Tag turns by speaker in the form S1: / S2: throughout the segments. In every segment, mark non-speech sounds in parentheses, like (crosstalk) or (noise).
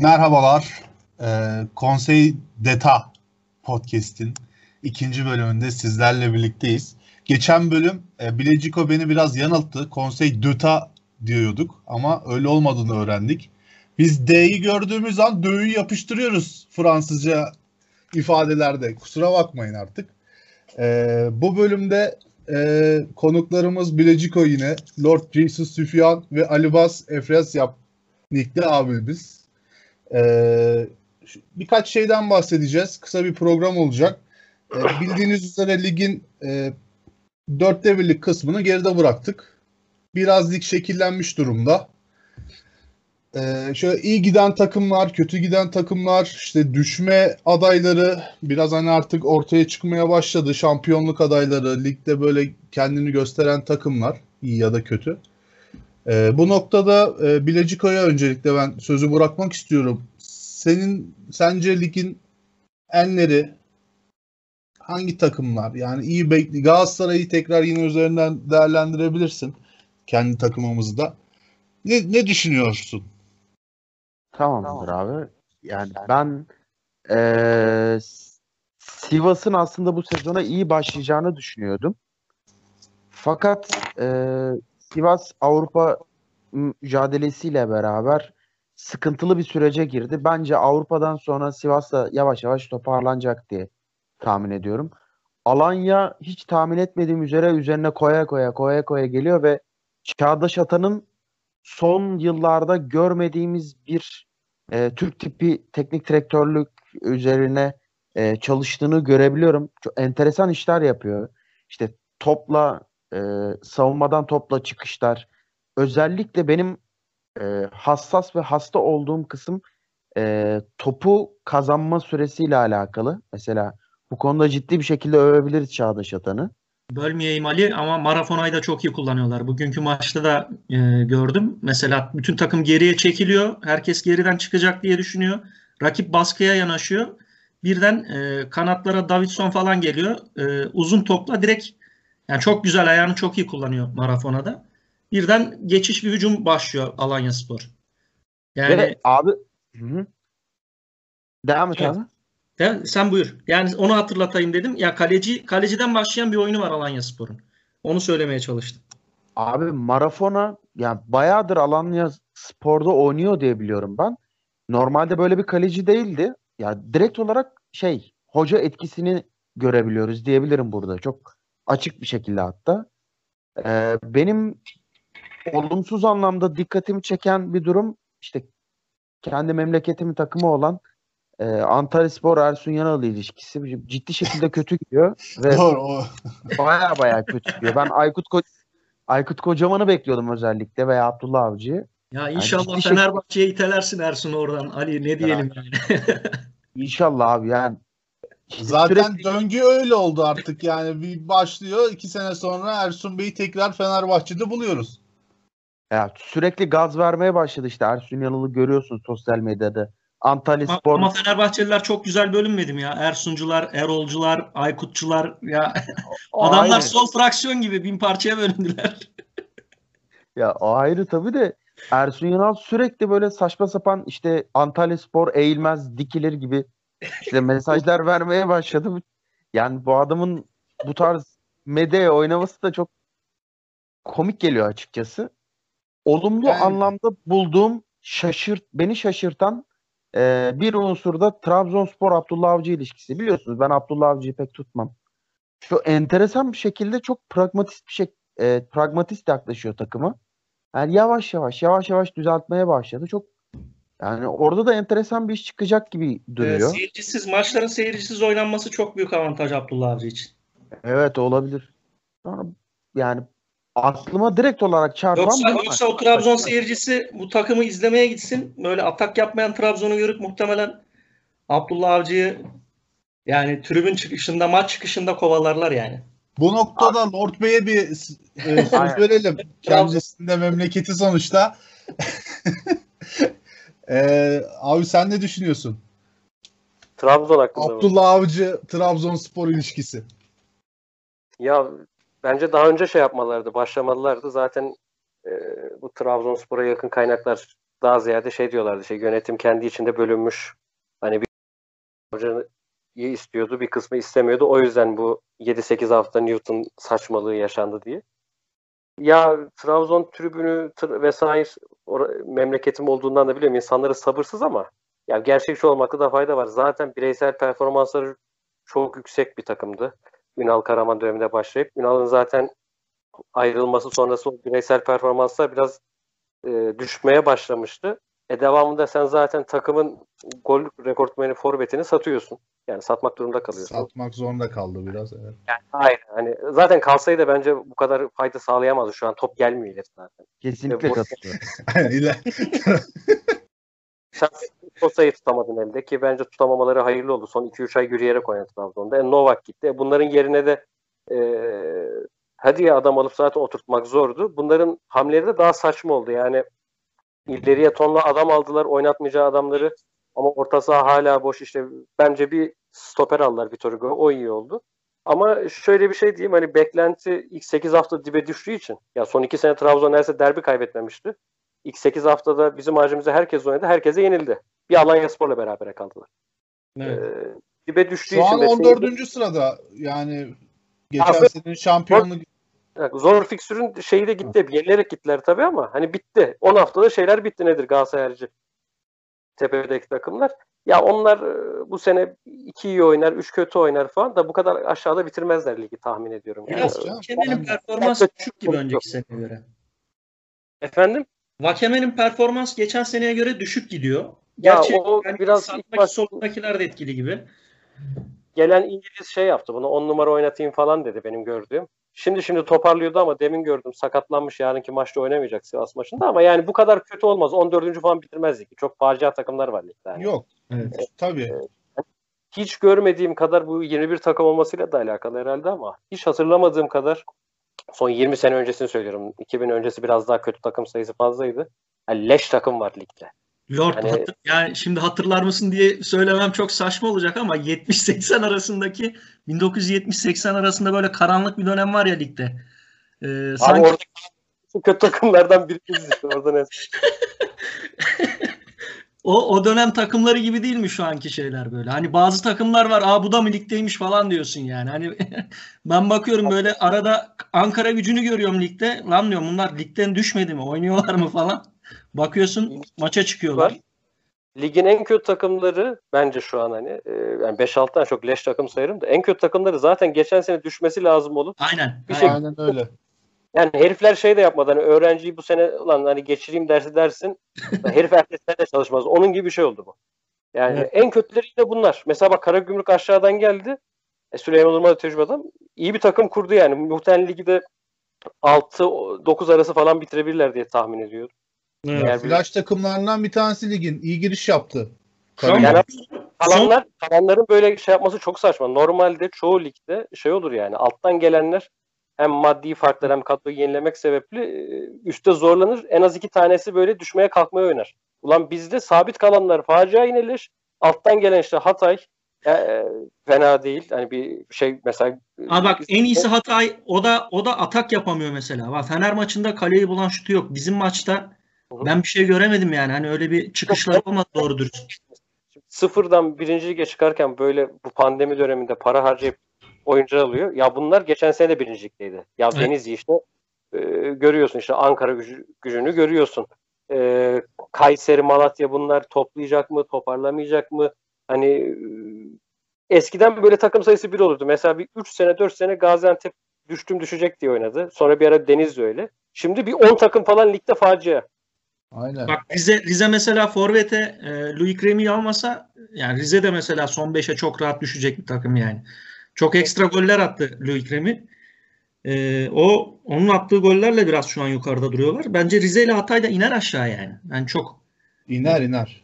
S1: Merhabalar. Ee, Konsey Deta podcast'in ikinci bölümünde sizlerle birlikteyiz. Geçen bölüm e, Bileciko beni biraz yanılttı. Konsey Deta diyorduk ama öyle olmadığını öğrendik. Biz D'yi gördüğümüz an D'yi yapıştırıyoruz Fransızca ifadelerde. Kusura bakmayın artık. Ee, bu bölümde e, konuklarımız Bileciko yine. Lord Jesus Süfyan ve Alibas Efresyap Nikli abimiz. Ee, birkaç şeyden bahsedeceğiz. Kısa bir program olacak. Ee, bildiğiniz üzere ligin e, dörtte birlik kısmını geride bıraktık. Biraz lig şekillenmiş durumda. Ee, şöyle iyi giden takımlar, kötü giden takımlar, işte düşme adayları biraz hani artık ortaya çıkmaya başladı. Şampiyonluk adayları, ligde böyle kendini gösteren takımlar, iyi ya da kötü. Ee, bu noktada e, Bileciko'ya öncelikle ben sözü bırakmak istiyorum. Senin sence ligin enleri hangi takımlar? Yani iyi bekli Galatasaray'ı tekrar yine üzerinden değerlendirebilirsin kendi takımımızı da. Ne, ne düşünüyorsun?
S2: Tamamdır abi. Yani ben eee, Sivas'ın aslında bu sezona iyi başlayacağını düşünüyordum. Fakat eee, Sivas Avrupa mücadelesiyle beraber sıkıntılı bir sürece girdi. Bence Avrupa'dan sonra Sivas da yavaş yavaş toparlanacak diye tahmin ediyorum. Alanya hiç tahmin etmediğim üzere üzerine koya koya koya koya geliyor ve Çağdaş Atan'ın son yıllarda görmediğimiz bir e, Türk tipi teknik direktörlük üzerine e, çalıştığını görebiliyorum. Çok enteresan işler yapıyor. İşte topla e, savunmadan topla çıkışlar. Özellikle benim e, hassas ve hasta olduğum kısım e, topu kazanma süresiyle alakalı. Mesela bu konuda ciddi bir şekilde övebiliriz Çağdaş Atan'ı.
S3: Bölmeyeyim Ali ama Marafona'yı da çok iyi kullanıyorlar. Bugünkü maçta da e, gördüm. Mesela bütün takım geriye çekiliyor. Herkes geriden çıkacak diye düşünüyor. Rakip baskıya yanaşıyor. Birden e, kanatlara Davidson falan geliyor. E, uzun topla direkt yani çok güzel ayağını çok iyi kullanıyor Marafona'da. Birden geçiş bir hücum başlıyor Alanya Spor.
S2: Yani Ve abi hı-hı. devam et
S3: evet.
S2: abi.
S3: De, sen buyur. Yani onu hatırlatayım dedim. Ya kaleci kaleciden başlayan bir oyunu var Alanya Spor'un. Onu söylemeye çalıştım.
S2: Abi Marafona yani bayağıdır Alanya Spor'da oynuyor diye biliyorum ben. Normalde böyle bir kaleci değildi. Ya direkt olarak şey hoca etkisini görebiliyoruz diyebilirim burada. Çok açık bir şekilde hatta. Ee, benim olumsuz anlamda dikkatimi çeken bir durum işte kendi memleketimin takımı olan e, Antalya Spor Ersun Yanal ilişkisi ciddi şekilde kötü gidiyor (laughs) ve
S1: Doğru.
S2: baya baya kötü gidiyor. Ben Aykut Ko Aykut Kocaman'ı bekliyordum özellikle veya Abdullah Avcı'yı.
S3: Ya inşallah yani Fenerbahçe'ye şekilde... itelersin Ersun oradan. Ali ne diyelim yani.
S2: İnşallah abi yani.
S1: Zaten sürekli... döngü öyle oldu artık yani bir başlıyor iki sene sonra Ersun Bey'i tekrar Fenerbahçe'de buluyoruz.
S2: Ya sürekli gaz vermeye başladı işte Ersun Yanal'ı görüyorsun sosyal medyada. Antalya
S3: ama,
S2: Spor.
S3: Ama Fenerbahçeliler çok güzel bölünmedi mi ya? Ersuncular, Erolcular, Aykutçular ya (laughs) adamlar ayrı. sol fraksiyon gibi bin parçaya bölündüler. (laughs)
S2: ya o ayrı tabii de Ersun Yanal sürekli böyle saçma sapan işte Antalya Spor eğilmez dikilir gibi işte mesajlar vermeye başladı. Yani bu adamın bu tarz medyaya oynaması da çok komik geliyor açıkçası. Olumlu yani... anlamda bulduğum şaşırt beni şaşırtan e, bir unsur da Trabzonspor Abdullah Avcı ilişkisi. Biliyorsunuz ben Abdullah Avcı'yı pek tutmam. Şu enteresan bir şekilde çok pragmatist bir şey e, pragmatist yaklaşıyor takıma. Yani yavaş yavaş yavaş yavaş düzeltmeye başladı. Çok yani orada da enteresan bir iş çıkacak gibi duruyor.
S3: E, seyircisiz maçların seyircisiz oynanması çok büyük avantaj Abdullah Avcı için.
S2: Evet olabilir. Sonra yani aklıma direkt olarak çarpan
S3: yoksa, yoksa o Trabzon seyircisi bu takımı izlemeye gitsin. Böyle atak yapmayan Trabzon'u görüp muhtemelen Abdullah Avcı'yı yani tribün çıkışında maç çıkışında kovalarlar yani.
S1: Bu noktada abi. Lord Bey'e bir e, söz verelim. Kendisinde memleketi sonuçta. (laughs) e, abi sen ne düşünüyorsun?
S4: Trabzon hakkında
S1: Abdullah Avcı Trabzonspor ilişkisi.
S4: Ya bence daha önce şey yapmalardı, başlamalılardı. Zaten e, bu Trabzonspor'a yakın kaynaklar daha ziyade şey diyorlardı işte yönetim kendi içinde bölünmüş. Hani bir hocayı istiyordu bir kısmı istemiyordu. O yüzden bu 7-8 hafta Newton saçmalığı yaşandı diye. Ya Trabzon tribünü vesaire or- memleketim olduğundan da biliyorum insanları sabırsız ama ya gerçekçi olmakta da fayda var. Zaten bireysel performansları çok yüksek bir takımdı. Ünal Karaman döneminde başlayıp Ünal'ın zaten ayrılması sonrası o bireysel performanslar biraz e, düşmeye başlamıştı. E devamında sen zaten takımın gol rekortmeni forvetini satıyorsun. Yani satmak durumunda kalıyorsun.
S1: Satmak zorunda kaldı biraz evet.
S4: Yani hayır. Hani zaten kalsaydı bence bu kadar fayda sağlayamazdı. Şu an top gelmiyor ileri zaten.
S2: Kesinlikle katılıyorum. (laughs) (laughs)
S4: Sen Sosa'yı tutamadın elde ki bence tutamamaları hayırlı oldu. Son 2-3 ay yürüyerek oynadı Trabzon'da. E, Novak gitti. E, bunların yerine de e, hadi ya adam alıp zaten oturtmak zordu. Bunların hamleleri de daha saçma oldu. Yani ileriye tonla adam aldılar. Oynatmayacağı adamları ama orta saha hala boş. İşte bence bir stoper aldılar Vitor Hugo. O iyi oldu. Ama şöyle bir şey diyeyim hani beklenti ilk 8 hafta dibe düştüğü için ya son 2 sene Trabzon neredeyse derbi kaybetmemişti. İlk 8 haftada bizim harcımızda herkes oynadı. Herkese yenildi. Bir Alanya Spor'la beraber kaldılar.
S3: Evet.
S4: Ee, dibe düştüğü
S1: Şu
S4: için
S1: an
S4: de
S1: 14. sırada yani geçen senenin şampiyonluk
S4: zor fiksürün şeyi de gitti. Yenilerek gittiler tabii ama hani bitti. 10 haftada şeyler bitti nedir Galatasaray harici? Tepedeki takımlar. Ya onlar e, bu sene 2 iyi oynar, 3 kötü oynar falan da bu kadar aşağıda bitirmezler ligi tahmin ediyorum. Yani.
S3: Biraz
S1: canım.
S3: Vakeme'nin
S1: Aynen.
S3: performans düşük gibi önceki seneye göre.
S4: Efendim?
S3: Vakeme'nin performans geçen seneye göre düşük gidiyor.
S4: Ya
S3: Gerçi
S4: o
S3: yani
S4: biraz ilk baş-
S3: soldakiler de etkili gibi.
S4: gelen İngiliz şey yaptı bunu 10 numara oynatayım falan dedi benim gördüğüm. Şimdi şimdi toparlıyordu ama demin gördüm sakatlanmış yarınki maçta oynamayacak Sivas maçında ama yani bu kadar kötü olmaz. 14. falan bitirmez ligi. Çok facia takımlar var ligde. Yani.
S1: yok.
S3: Evet.
S1: Tabii.
S4: Hiç görmediğim kadar bu 21 takım olmasıyla da alakalı herhalde ama hiç hatırlamadığım kadar son 20 sene öncesini söylüyorum. 2000 öncesi biraz daha kötü takım sayısı fazlaydı. Yani leş takım var ligde.
S3: Lord
S4: Hani-
S3: hatır- yani şimdi hatırlar mısın diye söylemem çok saçma olacak ama 70-80 arasındaki 1970-80 arasında böyle karanlık bir dönem var ya ligde. Ee,
S4: Abi
S3: sanki
S4: orada kötü takımlardan biriyiz işte. Orada ne?
S3: o o dönem takımları gibi değil mi şu anki şeyler böyle? Hani bazı takımlar var, "Aa bu da mı ligdeymiş?" falan diyorsun yani. Hani (laughs) ben bakıyorum böyle arada Ankara Gücü'nü görüyorum ligde. Lan diyorum bunlar ligden düşmedi mi? Oynuyorlar mı falan? Bakıyorsun maça çıkıyorlar.
S4: Ligin en kötü takımları bence şu an hani e, yani 5-6 tane çok leş takım sayarım da en kötü takımları zaten geçen sene düşmesi lazım olup
S3: Aynen.
S4: Bir şey-
S1: Aynen öyle.
S4: yani herifler şey de yapmadı hani öğrenciyi bu sene ulan hani geçireyim dersi dersin (laughs) herif ertesi sene de çalışmaz. Onun gibi bir şey oldu bu. Yani
S3: Evet.
S4: en kötüleri de bunlar. Mesela bak Karagümrük aşağıdan geldi. E, Süleyman Urma da tecrübe adam. İyi bir takım kurdu yani. Muhtemelen ligi de 6-9 arası falan bitirebilirler diye tahmin ediyorum.
S3: Evet.
S4: Eğer bir-
S1: Flash takımlarından bir tanesi ligin. iyi giriş yaptı.
S4: Yani Kalanlar, kalanların böyle şey yapması çok saçma. Normalde çoğu ligde şey olur yani alttan gelenler hem maddi farklar hem kadroyu yenilemek sebeple e, üstte zorlanır. En az iki tanesi böyle düşmeye kalkmaya oynar. Ulan bizde sabit kalanlar facia yenilir. Alttan gelen işte Hatay e, fena değil. Hani bir şey mesela
S3: Abi bak en iyisi Hatay o da o da atak yapamıyor mesela. Bak Fener maçında kaleyi bulan şutu yok. Bizim maçta ben bir şey göremedim yani. Hani öyle bir çıkışlar olmadı doğru dürüst.
S4: sıfırdan birinci lige çıkarken böyle bu pandemi döneminde para harcayıp oyuncu alıyor. Ya bunlar geçen sene de birinci ligdeydi. Ya
S3: Evet.
S4: Denizli işte e, görüyorsun işte Ankara gücü, gücünü görüyorsun. E, Kayseri, Malatya bunlar toplayacak mı, toparlamayacak mı? Hani e, eskiden böyle takım sayısı bir olurdu. Mesela bir 3 sene 4 sene Gaziantep düştüm düşecek diye oynadı. Sonra bir ara Denizli öyle. Şimdi bir 10 takım falan ligde facia.
S1: Aynen.
S3: Bak Rize, Rize mesela Forvet'e e, Louis Krem'i almasa yani Rize de mesela son 5'e çok rahat düşecek bir takım yani. Çok ekstra goller attı Louis Krem'i. E, o onun attığı gollerle biraz şu an yukarıda duruyorlar. Bence Rize ile Hatay da iner aşağı yani. Ben çok
S1: İner iner.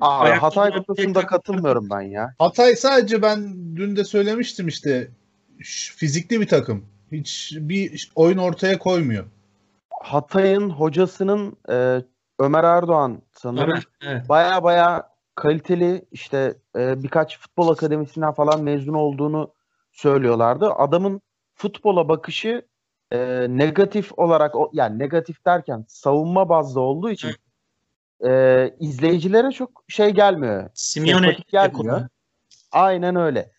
S3: Ayakta
S2: Hatay konusunda
S3: tek-
S2: katılmıyorum ben ya.
S1: Hatay sadece ben dün de söylemiştim işte fizikli bir takım. Hiç bir oyun ortaya koymuyor.
S2: Hatay'ın hocasının e, Ömer Erdoğan sanırım
S3: Ömer, evet.
S2: baya baya kaliteli işte e, birkaç futbol akademisinden falan mezun olduğunu söylüyorlardı. Adamın futbola bakışı e, negatif olarak yani negatif derken savunma bazlı olduğu için e, izleyicilere çok şey gelmiyor.
S3: Simeone
S2: gelmiyor. Aynen öyle.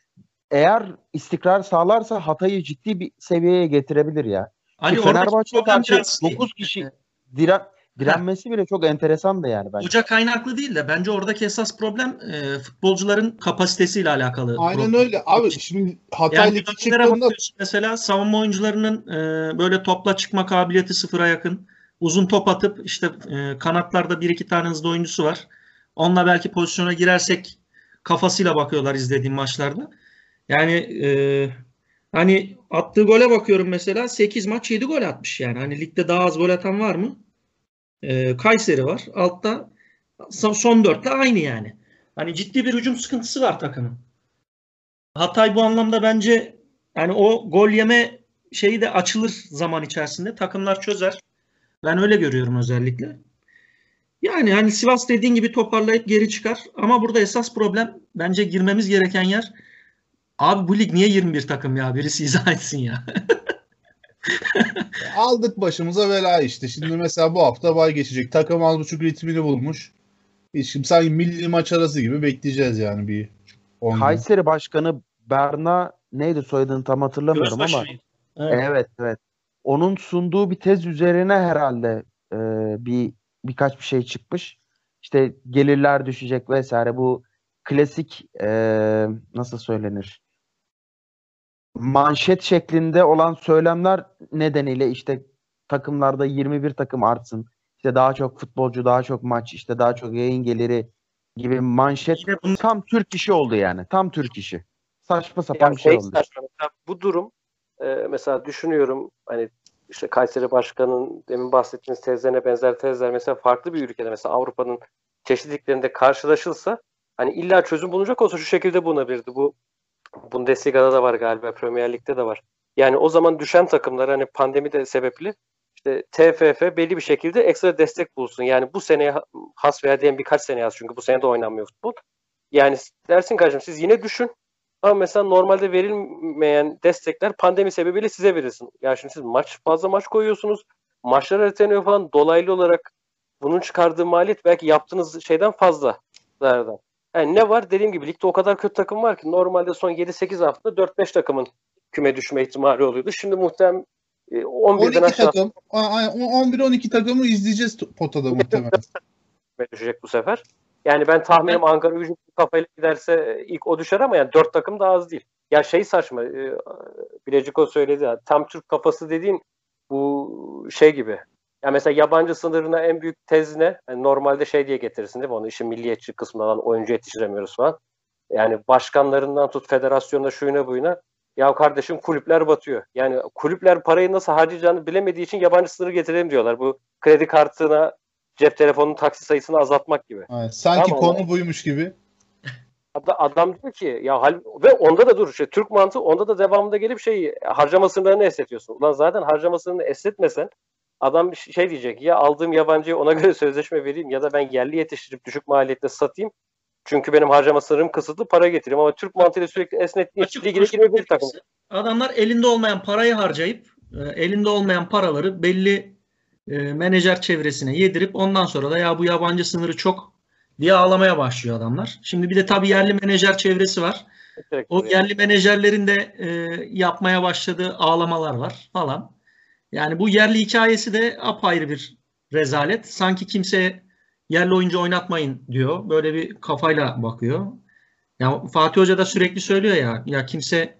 S2: Eğer istikrar sağlarsa Hatay'ı ciddi bir seviyeye getirebilir ya. Fenerbahçe'ye
S3: problem
S2: karşı
S3: biraz şey,
S2: 9 kişi diren, direnmesi bile çok enteresan da yani bence.
S3: Hoca kaynaklı değil de bence oradaki esas problem e, futbolcuların kapasitesiyle alakalı.
S1: Aynen
S3: problem.
S1: öyle. Abi şimdi Hatay
S3: Yani
S1: Ligi çıktığında
S3: mesela savunma oyuncularının e, böyle topla çıkma kabiliyeti sıfıra yakın. Uzun top atıp işte e, kanatlarda bir iki tane hızlı oyuncusu var. Onunla belki pozisyona girersek kafasıyla bakıyorlar izlediğim maçlarda. Yani e, hani attığı gole bakıyorum mesela 8 maç 7 gol atmış yani. Hani ligde daha az gol atan var mı? E, Kayseri var. Altta son dörtte aynı yani. Hani ciddi bir hücum sıkıntısı var takımın. Hatay bu anlamda bence yani o gol yeme şeyi de açılır zaman içerisinde. Takımlar çözer. Ben öyle görüyorum özellikle. Yani hani Sivas dediğin gibi toparlayıp geri çıkar. Ama burada esas problem bence girmemiz gereken yer abi bu lig niye 21 takım ya? Birisi izah etsin ya. (laughs) (laughs)
S1: aldık başımıza bela işte. Şimdi mesela bu hafta bay geçecek. Takım az buçuk ritmini bulmuş. Biz şimdi sanki milli maç arası gibi bekleyeceğiz yani bir 10 gün.
S2: Kayseri Başkanı Berna neydi soyadını tam hatırlamıyorum
S3: Gözbaşı
S2: ama
S3: mıydı? Evet.
S2: evet evet. Onun sunduğu bir tez üzerine herhalde e, bir birkaç bir şey çıkmış. İşte gelirler düşecek vesaire bu klasik e, nasıl söylenir? Manşet şeklinde olan söylemler nedeniyle işte takımlarda 21 takım artsın. İşte daha çok futbolcu, daha çok maç, işte daha çok yayın geliri gibi manşet
S3: Yine bunu
S2: tam Türk işi oldu yani. Tam Türk işi. Saçma sapan
S4: Yani
S2: bir şey
S4: şey
S2: oldu.
S4: saçma. Mesela bu durum e, mesela düşünüyorum hani işte Kayseri Başkanı'nın demin bahsettiğiniz tezlerine benzer tezler mesela farklı bir ülkede mesela Avrupa'nın çeşitliliklerinde karşılaşılsa hani illa çözüm bulunacak olsa şu şekilde bulunabilirdi. Bu Bundesliga'da da var galiba, Premier Lig'de de var. Yani o zaman düşen takımlar hani pandemi de sebeple işte TFF belli bir şekilde ekstra destek bulsun. Yani bu seneye ha- has veya diyelim birkaç seneye has çünkü bu sene de oynanmıyor futbol. Yani dersin kardeşim siz yine düşün ama mesela normalde verilmeyen destekler pandemi sebebiyle size verilsin. Ya şimdi siz maç fazla maç koyuyorsunuz. Maçlar erteleniyor falan dolaylı olarak bunun çıkardığı maliyet belki yaptığınız şeyden fazla zarardan. Yani ne var? Dediğim gibi ligde o kadar kötü takım var ki normalde son 7-8 haftada 4-5 takımın küme düşme ihtimali oluyordu. Şimdi muhtemelen e, 11'den
S1: 12
S4: aşağı
S1: takım, 11-12 takımı izleyeceğiz potada muhtemelen. (laughs)
S4: düşecek bu sefer. Yani ben tahminim Ankara gücü kafayla giderse e, ilk o düşer ama yani 4 takım da az değil. Ya şey saçma. E, Bileciko söyledi ya. Tam Türk kafası dediğin bu şey gibi. Ya mesela yabancı sınırına en büyük tez ne? Yani normalde şey diye getirirsin değil mi? Onu işin milliyetçi kısmından oyuncu yetiştiremiyoruz falan. Yani başkanlarından tut federasyonuna şuyuna buyuna. Ya kardeşim kulüpler batıyor. Yani kulüpler parayı nasıl harcayacağını bilemediği için yabancı sınırı getirelim diyorlar. Bu kredi kartına cep telefonunun taksi sayısını azaltmak gibi.
S1: Evet, sanki
S4: Tamam.
S1: konu buymuş gibi.
S4: Ad- Adam diyor ki ya hal ve onda da dur işte Türk mantığı onda da devamında gelip şey harcama sınırlarını esnetiyorsun. Ulan zaten harcama sınırını esnetmesen adam şey diyecek ya aldığım yabancıya ona (laughs) göre sözleşme vereyim ya da ben yerli yetiştirip düşük maliyetle satayım. Çünkü benim harcama sınırım kısıtlı para getireyim ama Türk mantığıyla sürekli esnettiği için ligine girmeyebilir takım.
S3: Adamlar elinde olmayan parayı harcayıp e, elinde olmayan paraları belli e, menajer çevresine yedirip ondan sonra da ya bu yabancı sınırı çok diye ağlamaya başlıyor adamlar. Şimdi bir de tabii yerli menajer çevresi var. O yerli menajerlerin de e, yapmaya başladığı ağlamalar var falan. Yani bu yerli hikayesi de apayrı bir rezalet. Sanki kimse yerli oyuncu oynatmayın diyor. Böyle bir kafayla bakıyor. Ya Fatih Hoca da sürekli söylüyor ya ya kimse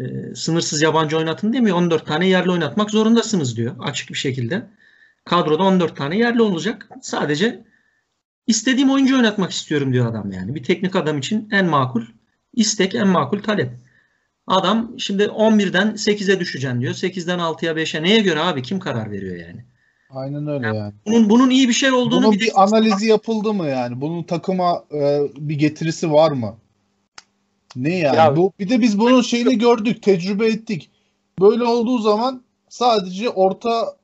S3: e, sınırsız yabancı oynatın demiyor. 14 tane yerli oynatmak zorundasınız diyor açık bir şekilde. Kadroda 14 tane yerli olacak. Sadece istediğim oyuncu oynatmak istiyorum diyor adam yani. Bir teknik adam için en makul istek, en makul talep. Adam şimdi 11'den 8'e düşeceğim diyor. 8'den 6'ya 5'e. Neye göre abi? Kim karar veriyor yani?
S1: Aynen öyle yani.
S3: Bunun bunun iyi bir şey olduğunu
S1: Bunun
S3: bir
S1: bir analizi yapıldı mı yani? Bunun takıma e, bir getirisi var mı? Ne yani?
S4: Ya-
S1: Bu bir de biz bunun şeyini gördük, tecrübe ettik. Böyle olduğu zaman sadece orta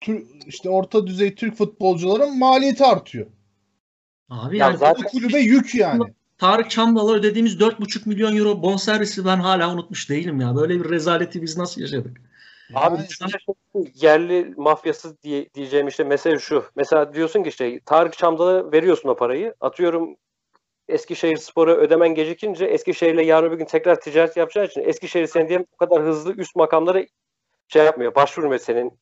S1: tür, işte orta düzey Türk futbolcuların maliyeti artıyor.
S3: Abi
S4: Ya
S3: yani
S4: zaten-
S1: Bu kulübe yük yani.
S3: Tarık Çambal'a ödediğimiz 4,5 milyon euro bonservisi ben hala unutmuş değilim ya. Böyle bir rezaleti biz nasıl yaşadık?
S4: Abi
S1: Yani-
S4: sana şey- yerli mafyası diye, diyeceğim işte mesele şu. Mesela diyorsun ki işte Tarık Çamdal'a veriyorsun o parayı. Atıyorum Eskişehir Spor'a ödemen gecikince Eskişehir'le yarın bir gün tekrar ticaret yapacağı için Eskişehir sen diye bu kadar hızlı üst makamlara şey yapmıyor. Başvurmuyor senin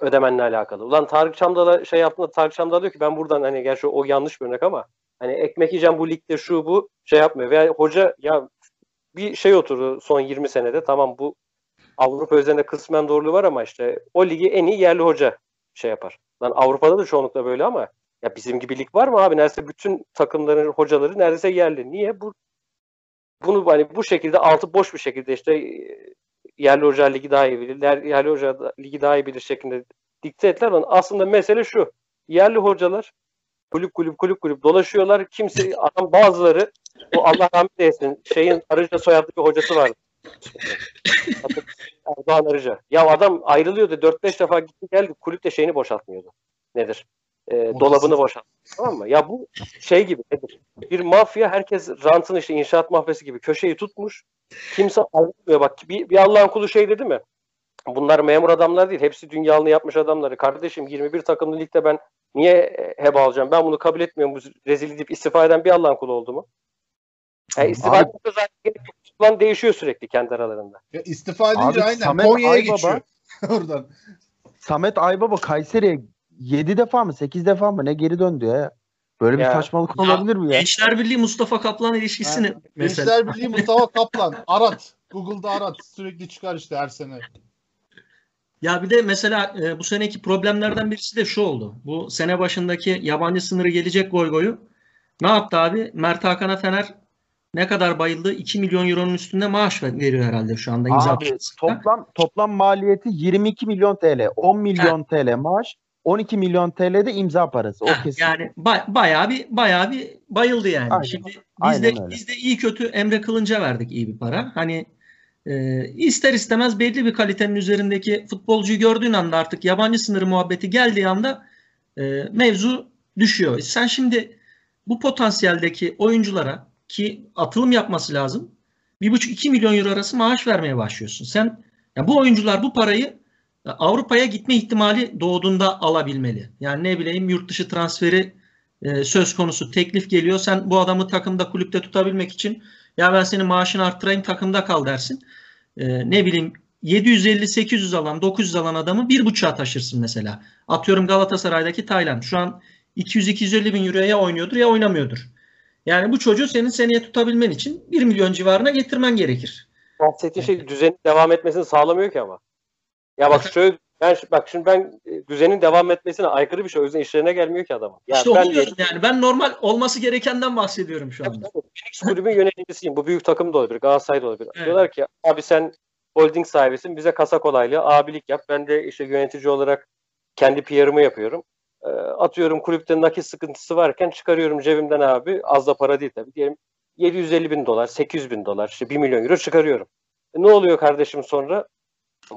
S4: ödemenle alakalı. Ulan Tarık Çamdal'a şey yaptığında Tarık Çamdal diyor ki ben buradan hani gerçi o yanlış bir örnek ama hani ekmek yiyeceğim bu ligde şu bu şey yapmıyor. Veya hoca ya bir şey oturdu son 20 senede tamam bu Avrupa üzerinde kısmen doğruluğu var ama işte o ligi en iyi yerli hoca şey yapar. Lan Avrupa'da da çoğunlukla böyle ama ya bizim gibi lig var mı abi? Neredeyse bütün takımların hocaları neredeyse yerli. Niye? Bu bunu hani bu şekilde altı boş bir şekilde işte e, yerli hoca ligi daha iyi bilir, yer- yerli hoca ligi daha iyi bilir şeklinde dikte ettiler. Lan aslında mesele şu. Yerli hocalar kulüp kulüp kulüp kulüp dolaşıyorlar. Kimse adam bazıları o Allah rahmet eylesin şeyin Arıca soyadlı bir hocası vardı. Erdoğan Arıca. Ya adam ayrılıyordu. 4-5 defa gitti geldi. Kulüp de şeyini boşaltmıyor Nedir? Ee, dolabını boşaltmıyor. Tamam mı? Ya bu şey gibi nedir? Bir mafya herkes rantın işte inşaat mafyası gibi köşeyi tutmuş. Kimse ayrılmıyor. Bak bir, bir Allah'ın kulu şey dedi mi? Bunlar memur adamlar değil. Hepsi dünyalını yapmış adamları. Kardeşim 21 takımlı ligde ben niye e, heba alacağım? Ben bunu kabul etmiyorum. Bu rezil edip istifa eden bir Allah'ın kulu oldu mu? Yani istifa
S2: Abi-
S4: zaten. Plan değişiyor sürekli kendi aralarında.
S1: Ya istifa edince
S2: Abi,
S1: aynen
S2: Samet
S1: Konya'ya
S2: Aybaba-
S1: geçiyor. (laughs) Oradan.
S2: Samet Aybaba Kayseri'ye 7 defa mı 8 defa mı ne geri döndü ya. Böyle
S4: Ya.
S2: bir saçmalık
S3: Ya,
S2: olabilir mi ya?
S3: Gençler Birliği Mustafa Kaplan ilişkisini mesela.
S1: Gençler Birliği Mustafa Kaplan. Arat. Google'da arat. Sürekli çıkar işte her sene.
S3: Ya bir de mesela e, bu seneki problemlerden birisi de şu oldu. Bu sene başındaki yabancı sınırı gelecek goy goyu. Ne yaptı abi? Mert Hakan'a Fener ne kadar bayıldı? 2 milyon euronun üstünde maaş ver- veriyor herhalde şu anda imza
S2: Abi toplam toplam maliyeti 22 milyon TL. 10 milyon TL maaş, 12 milyon TL de imza parası. O kesin.
S3: Yani ba- bayağı bir bayağı bir bayıldı yani.
S2: Aynen.
S3: Şimdi biz
S2: Aynen
S3: de
S2: öyle.
S3: biz de iyi kötü Emre Kılınç'a verdik iyi bir para. Hani e, ister istemez belli bir kalitenin üzerindeki futbolcuyu gördüğün anda artık yabancı sınırı muhabbeti geldiği anda e, mevzu düşüyor. Sen şimdi bu potansiyeldeki oyunculara ki atılım yapması lazım. 1,5-2 milyon euro arası maaş vermeye başlıyorsun. Sen ya bu oyuncular bu parayı e, Avrupa'ya gitme ihtimali doğduğunda alabilmeli. Yani ne bileyim yurt dışı transferi e, söz konusu teklif geliyor. Sen bu adamı takımda kulüpte tutabilmek için ya ben senin maaşını arttırayım takımda kal dersin. E, ne bileyim 750-800 alan 900 alan adamı 1.5'a taşırsın mesela. Atıyorum Galatasaray'daki Tayland. Şu an 200-250 bin euroya ya oynuyordur ya oynamıyordur. Yani bu çocuğu senin seneye tutabilmen için 1 milyon civarına getirmen gerekir.
S4: bahsettiğin şey düzenin devam etmesini sağlamıyor ki ama. Ya bak şöyle ben şi- bak şimdi ben e, düzenin devam etmesine aykırı bir şey. O yüzden işlerine gelmiyor ki adamın. Ya
S3: işte
S4: ben
S3: diyorum yani. Ben normal olması gerekenden bahsediyorum şu anda.
S4: Phoenix kulübün yöneticisiyim. Bu büyük takım da olabilir. Galatasaray da olabilir.
S3: Evet.
S4: Diyorlar ki abi sen holding sahibisin. Bize kasa kolaylığı abilik yap. Ben de işte yönetici olarak kendi PR'ımı yapıyorum. Ee, atıyorum kulüpte nakit sıkıntısı varken çıkarıyorum cebimden abi. Az da para değil tabii. Diyelim 750 bin dolar, 800 bin dolar, işte 1 milyon euro çıkarıyorum. E, ne oluyor kardeşim sonra?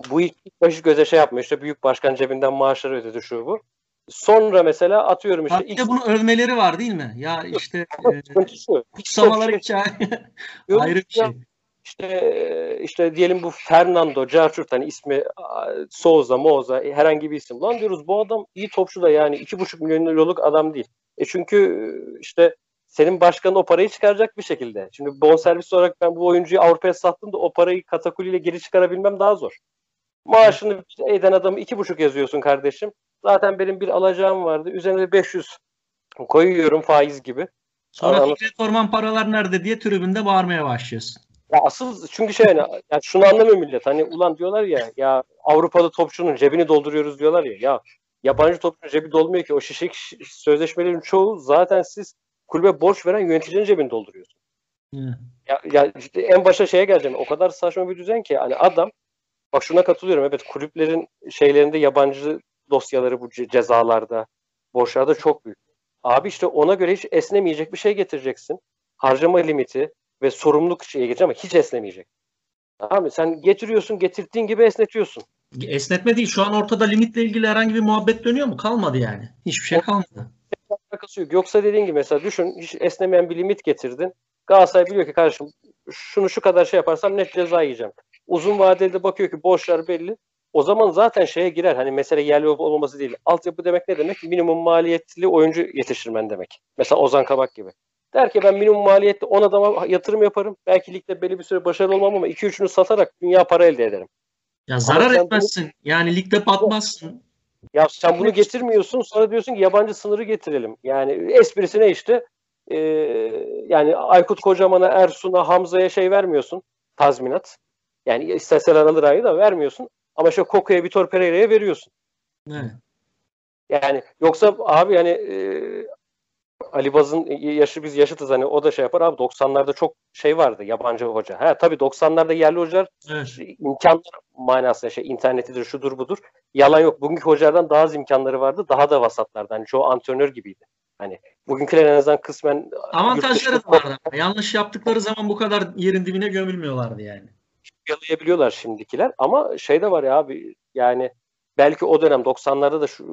S4: Bu ilk ilk başı göze şey yapmıyor. İşte büyük başkan cebinden maaşları ödedi şu bu. Sonra mesela atıyorum işte
S3: Bir de bunu övmeleri var değil mi? Ya işte e, kutsamalar
S4: Yok (laughs)
S3: ayrı bir şey.
S4: işte işte diyelim bu Fernando, Carchurt hani ismi Souza, Moza herhangi bir isim. Lan diyoruz bu adam iyi topçu da yani iki buçuk milyon euroluk adam değil. E çünkü işte senin başkanın o parayı çıkaracak bir şekilde. Şimdi bonservis olarak ben bu oyuncuyu Avrupa'ya sattım da o parayı katakuliyle geri çıkarabilmem daha zor. Maaşını eden adamı iki buçuk yazıyorsun kardeşim. Zaten benim bir alacağım vardı. Üzerine de 500 koyuyorum faiz gibi.
S3: Sonra
S4: Anladım.
S3: Fikret Orman paralar nerede diye tribünde bağırmaya başlıyorsun.
S4: Ya asıl çünkü şey hani ya şunu anlamıyor millet. Hani ulan diyorlar ya ya Avrupalı topçunun cebini dolduruyoruz diyorlar ya. Ya yabancı topçunun cebi dolmuyor ki. O şişik ş- sözleşmelerin çoğu zaten siz kulübe borç veren yöneticinin cebini dolduruyorsun.
S3: Hı.
S4: Ya, ya işte en başa şeye geleceğim. O kadar saçma bir düzen ki hani adam bak şuna katılıyorum. Evet kulüplerin şeylerinde yabancı dosyaları bu ce- cezalarda, borçlarda çok büyük. Abi işte ona göre hiç esnemeyecek bir şey getireceksin. Harcama limiti ve sorumluluk şeye gelecek ama hiç esnemeyecek. Abi sen getiriyorsun, getirdiğin gibi esnetiyorsun.
S3: Esnetme değil. Şu an ortada limitle ilgili herhangi bir muhabbet dönüyor mu? Kalmadı yani. Hiçbir şey kalmadı.
S4: alakası yok. Yoksa dediğin gibi mesela düşün hiç esnemeyen bir limit getirdin. Galatasaray biliyor ki kardeşim şunu şu kadar şey yaparsam net ceza yiyeceğim. Uzun vadede bakıyor ki borçlar belli. o zaman zaten şeye girer. Hani mesele yerli olup olmaması değil. Altyapı demek ne demek? Minimum maliyetli oyuncu yetiştirmen demek. Mesela Ozan Kabak gibi. Der ki ben minimum maliyetli 10 adama yatırım yaparım. Belki ligde belli bir süre başarılı olmam ama 2-3'ünü satarak dünya para elde ederim.
S3: Ya zarar
S4: sen
S3: etmezsin. Yani ligde batmazsın.
S4: Ya sen bunu getirmiyorsun sonra diyorsun ki yabancı sınırı getirelim. Yani esprisi ne işte? Ee, yani Aykut Kocaman'a, Ersun'a, Hamza'ya şey vermiyorsun. Tazminat. Yani isterseler alır ayı da vermiyorsun. Ama işte Koko'ya, Vitor Pereira'ya veriyorsun.
S3: Evet.
S4: Yani yoksa abi yani e, Ali Baz'ın yaşı biz yaşıtız hani o da şey yapar abi 90'larda çok şey vardı yabancı hoca. Ha tabii 90'larda yerli hocalar
S3: Evet.
S4: imkanlar manasında şey internetidir şudur budur. Yalan yok. Bugünkü hocalardan daha az imkanları vardı. Daha da vasatlardı. Hani çoğu antrenör gibiydi. Hani bugünküler en azından kısmen
S3: Avantajları da vardı. Yanlış yaptıkları zaman bu kadar yerin dibine gömülmüyorlardı yani.
S4: Yalayabiliyorlar şimdikiler ama şey de var ya abi yani belki o dönem 90'larda da şu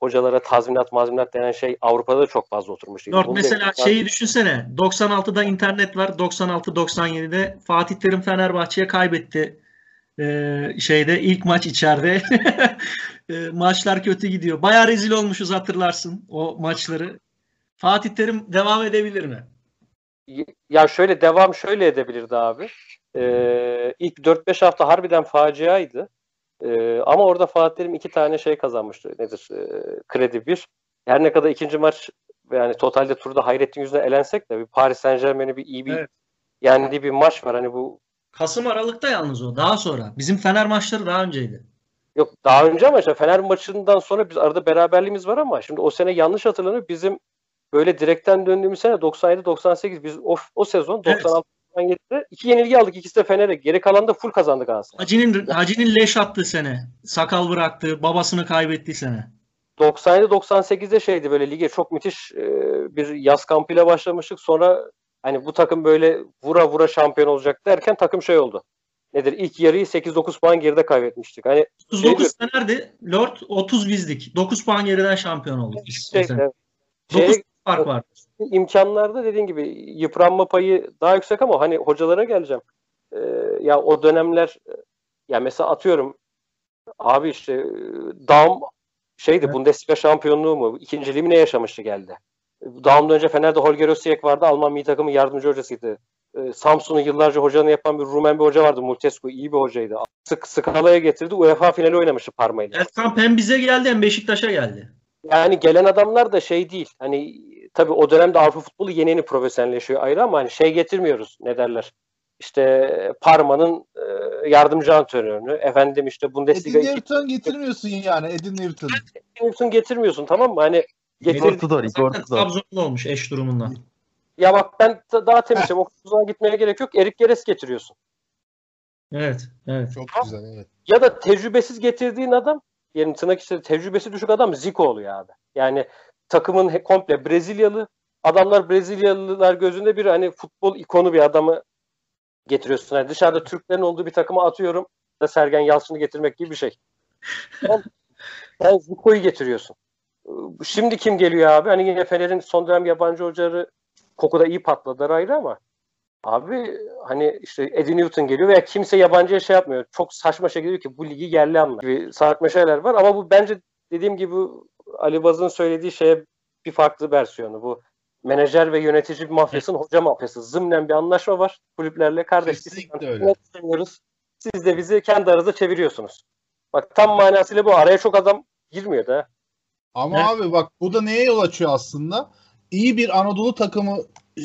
S4: hocalara tazminat mazminat denen şey Avrupa'da da çok fazla oturmuş. Bunu
S3: mesela
S4: da-
S3: şeyi düşünsene. 96'da internet var. 96-97'de Fatih Terim Fenerbahçe'ye kaybetti. Ee, şeyde ilk maç içeride. (laughs) Ee, maçlar kötü gidiyor. Bayağı rezil olmuşuz hatırlarsın o maçları. Fatih Terim devam edebilir mi?
S4: Ya şöyle devam şöyle edebilirdi abi. Ee, ilk 4-5 hafta harbiden faciaydı. Ee, ama orada Fatih Terim iki tane şey kazanmıştı. Nedir? Ee, kredi bir. Her ne kadar ikinci maç yani totalde turda Hayrettin yüzünden elensek de bir Paris Saint Germain'i bir iyi bir
S3: Evet.
S4: yendiği bir maç var. Hani bu
S3: Kasım Aralık'ta yalnız o. Daha sonra. Bizim Fener maçları daha önceydi.
S4: Yok daha önce ama işte Fener maçından sonra biz arada beraberliğimiz var ama şimdi o sene yanlış hatırlanıyor. Bizim böyle direkten döndüğümüz sene 97-98 biz o, o sezon
S3: Evet.
S4: 96-97'de iki yenilgi aldık. İkisi de Fener'e. Geri kalan da full kazandık aslında.
S3: Hacı'nin Hacı'nin leş attığı sene. Sakal bıraktığı, babasını kaybettiği sene.
S4: 97-98'de şeydi böyle lige çok müthiş e, bir yaz kampıyla başlamıştık. Sonra hani bu takım böyle vura vura şampiyon olacak derken takım şey oldu. Nedir? İlk yarıyı 8-9 puan geride kaybetmiştik. Hani
S3: 39 Fener'di. Lord 30 bizdik. 9 puan geriden şampiyon olduk biz.
S4: şey,
S3: sene.
S4: e,
S3: 9
S4: şeye-
S3: fark var.
S4: imkanlarda dediğin gibi yıpranma payı daha yüksek ama hani hocalara geleceğim. Ee, ya o dönemler ya mesela atıyorum abi işte e, Daum şeydi
S3: Evet.
S4: Bundesliga şampiyonluğu mu? İkinciliği mi ne yaşamıştı geldi. Daum'dan önce Fener'de Holger Osijek vardı. Alman milli takımın yardımcı hocasıydı. Ee, Samsun'u yıllarca hocanı yapan bir Rumen bir hoca vardı. Multescu iyi bir hocaydı. Sık Skala'ya getirdi. UEFA finali oynamıştı Parma'yla.
S3: Erkan hem bize geldi hem Beşiktaş'a geldi.
S4: Yani gelen adamlar da şey değil. Hani tabii o dönemde Avrupa futbolu yeni yeni profesyonelleşiyor ayrı ama hani şey getirmiyoruz ne derler. İşte Parma'nın e, yardımcı antrenörünü, efendim işte Bundesliga
S1: Edin
S4: 2
S1: Newton getirmiyorsun yani. Edin Newton.
S4: Newton getirmiyorsun tamam mı? Hani getir
S2: Igor.
S3: Trabzonlu olmuş eş durumundan.
S4: ya bak ben daha temizim. O uzağa gitmeye gerek yok. Erik Geres getiriyorsun.
S3: Evet, evet.
S1: Çok güzel evet.
S4: Ya da tecrübesiz getirdiğin adam, yani tırnak içinde tecrübesi düşük adam Zico oluyor abi. Yani takımın komple Brezilyalı. Adamlar Brezilyalılar gözünde bir hani futbol ikonu bir adamı getiriyorsun. Yani dışarıda Türklerin olduğu bir takıma atıyorum da Sergen Yalçın'ı getirmek gibi bir şey. Sen, sen Zico'yu getiriyorsun. Şimdi kim geliyor abi? Hani yine Fener'in son dönem yabancı hocaları kokuda iyi patladılar ayrı ama Abi hani işte Eddie Newton geliyor veya kimse yabancıya şey yapmıyor. Çok saçma şekilde diyor ki bu ligi yerli anlar gibi saçma şeyler var. Ama bu bence dediğim gibi Ali Baz'ın söylediği şeye bir farklı versiyonu. Bu menajer ve yönetici bir mafyasının hoca mafyası. Zımnen bir anlaşma var kulüplerle. Kardeş
S1: Kesinlikle öyle.
S4: istemiyoruz. Siz de bizi kendi aranızda çeviriyorsunuz. Bak tam manasıyla bu. Araya çok adam girmiyor da.
S1: Ama
S3: Evet.
S1: abi bak bu da neye yol açıyor aslında? İyi bir Anadolu takımı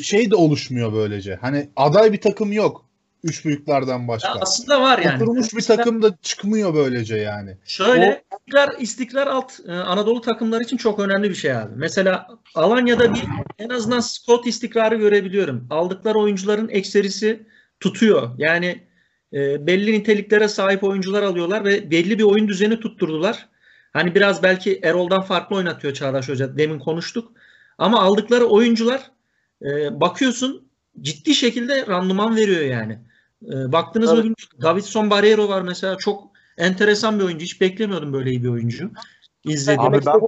S1: şey de oluşmuyor böylece. Hani aday bir takım yok. Üç büyüklerden başka.
S3: Ya aslında var yani.
S1: Oturmuş bir takım da çıkmıyor böylece yani.
S3: Şöyle istikrar, istikrar alt e, Anadolu takımları için çok önemli bir şey abi. Mesela Alanya'da bir en azından scout istikrarı görebiliyorum. Aldıkları oyuncuların ekserisi tutuyor. Yani e, belli niteliklere sahip oyuncular alıyorlar ve belli bir oyun düzeni tutturdular. Hani biraz belki Erol'dan farklı oynatıyor Çağdaş Hoca. Demin konuştuk. Ama aldıkları oyuncular e, bakıyorsun ciddi şekilde randıman veriyor yani. E, baktınız mı
S4: Evet.
S3: bilmiyorum. Davidson Barreiro var mesela çok enteresan bir oyuncu. Hiç beklemiyordum böyle iyi bir oyuncu. İzledim.
S2: Abi ben-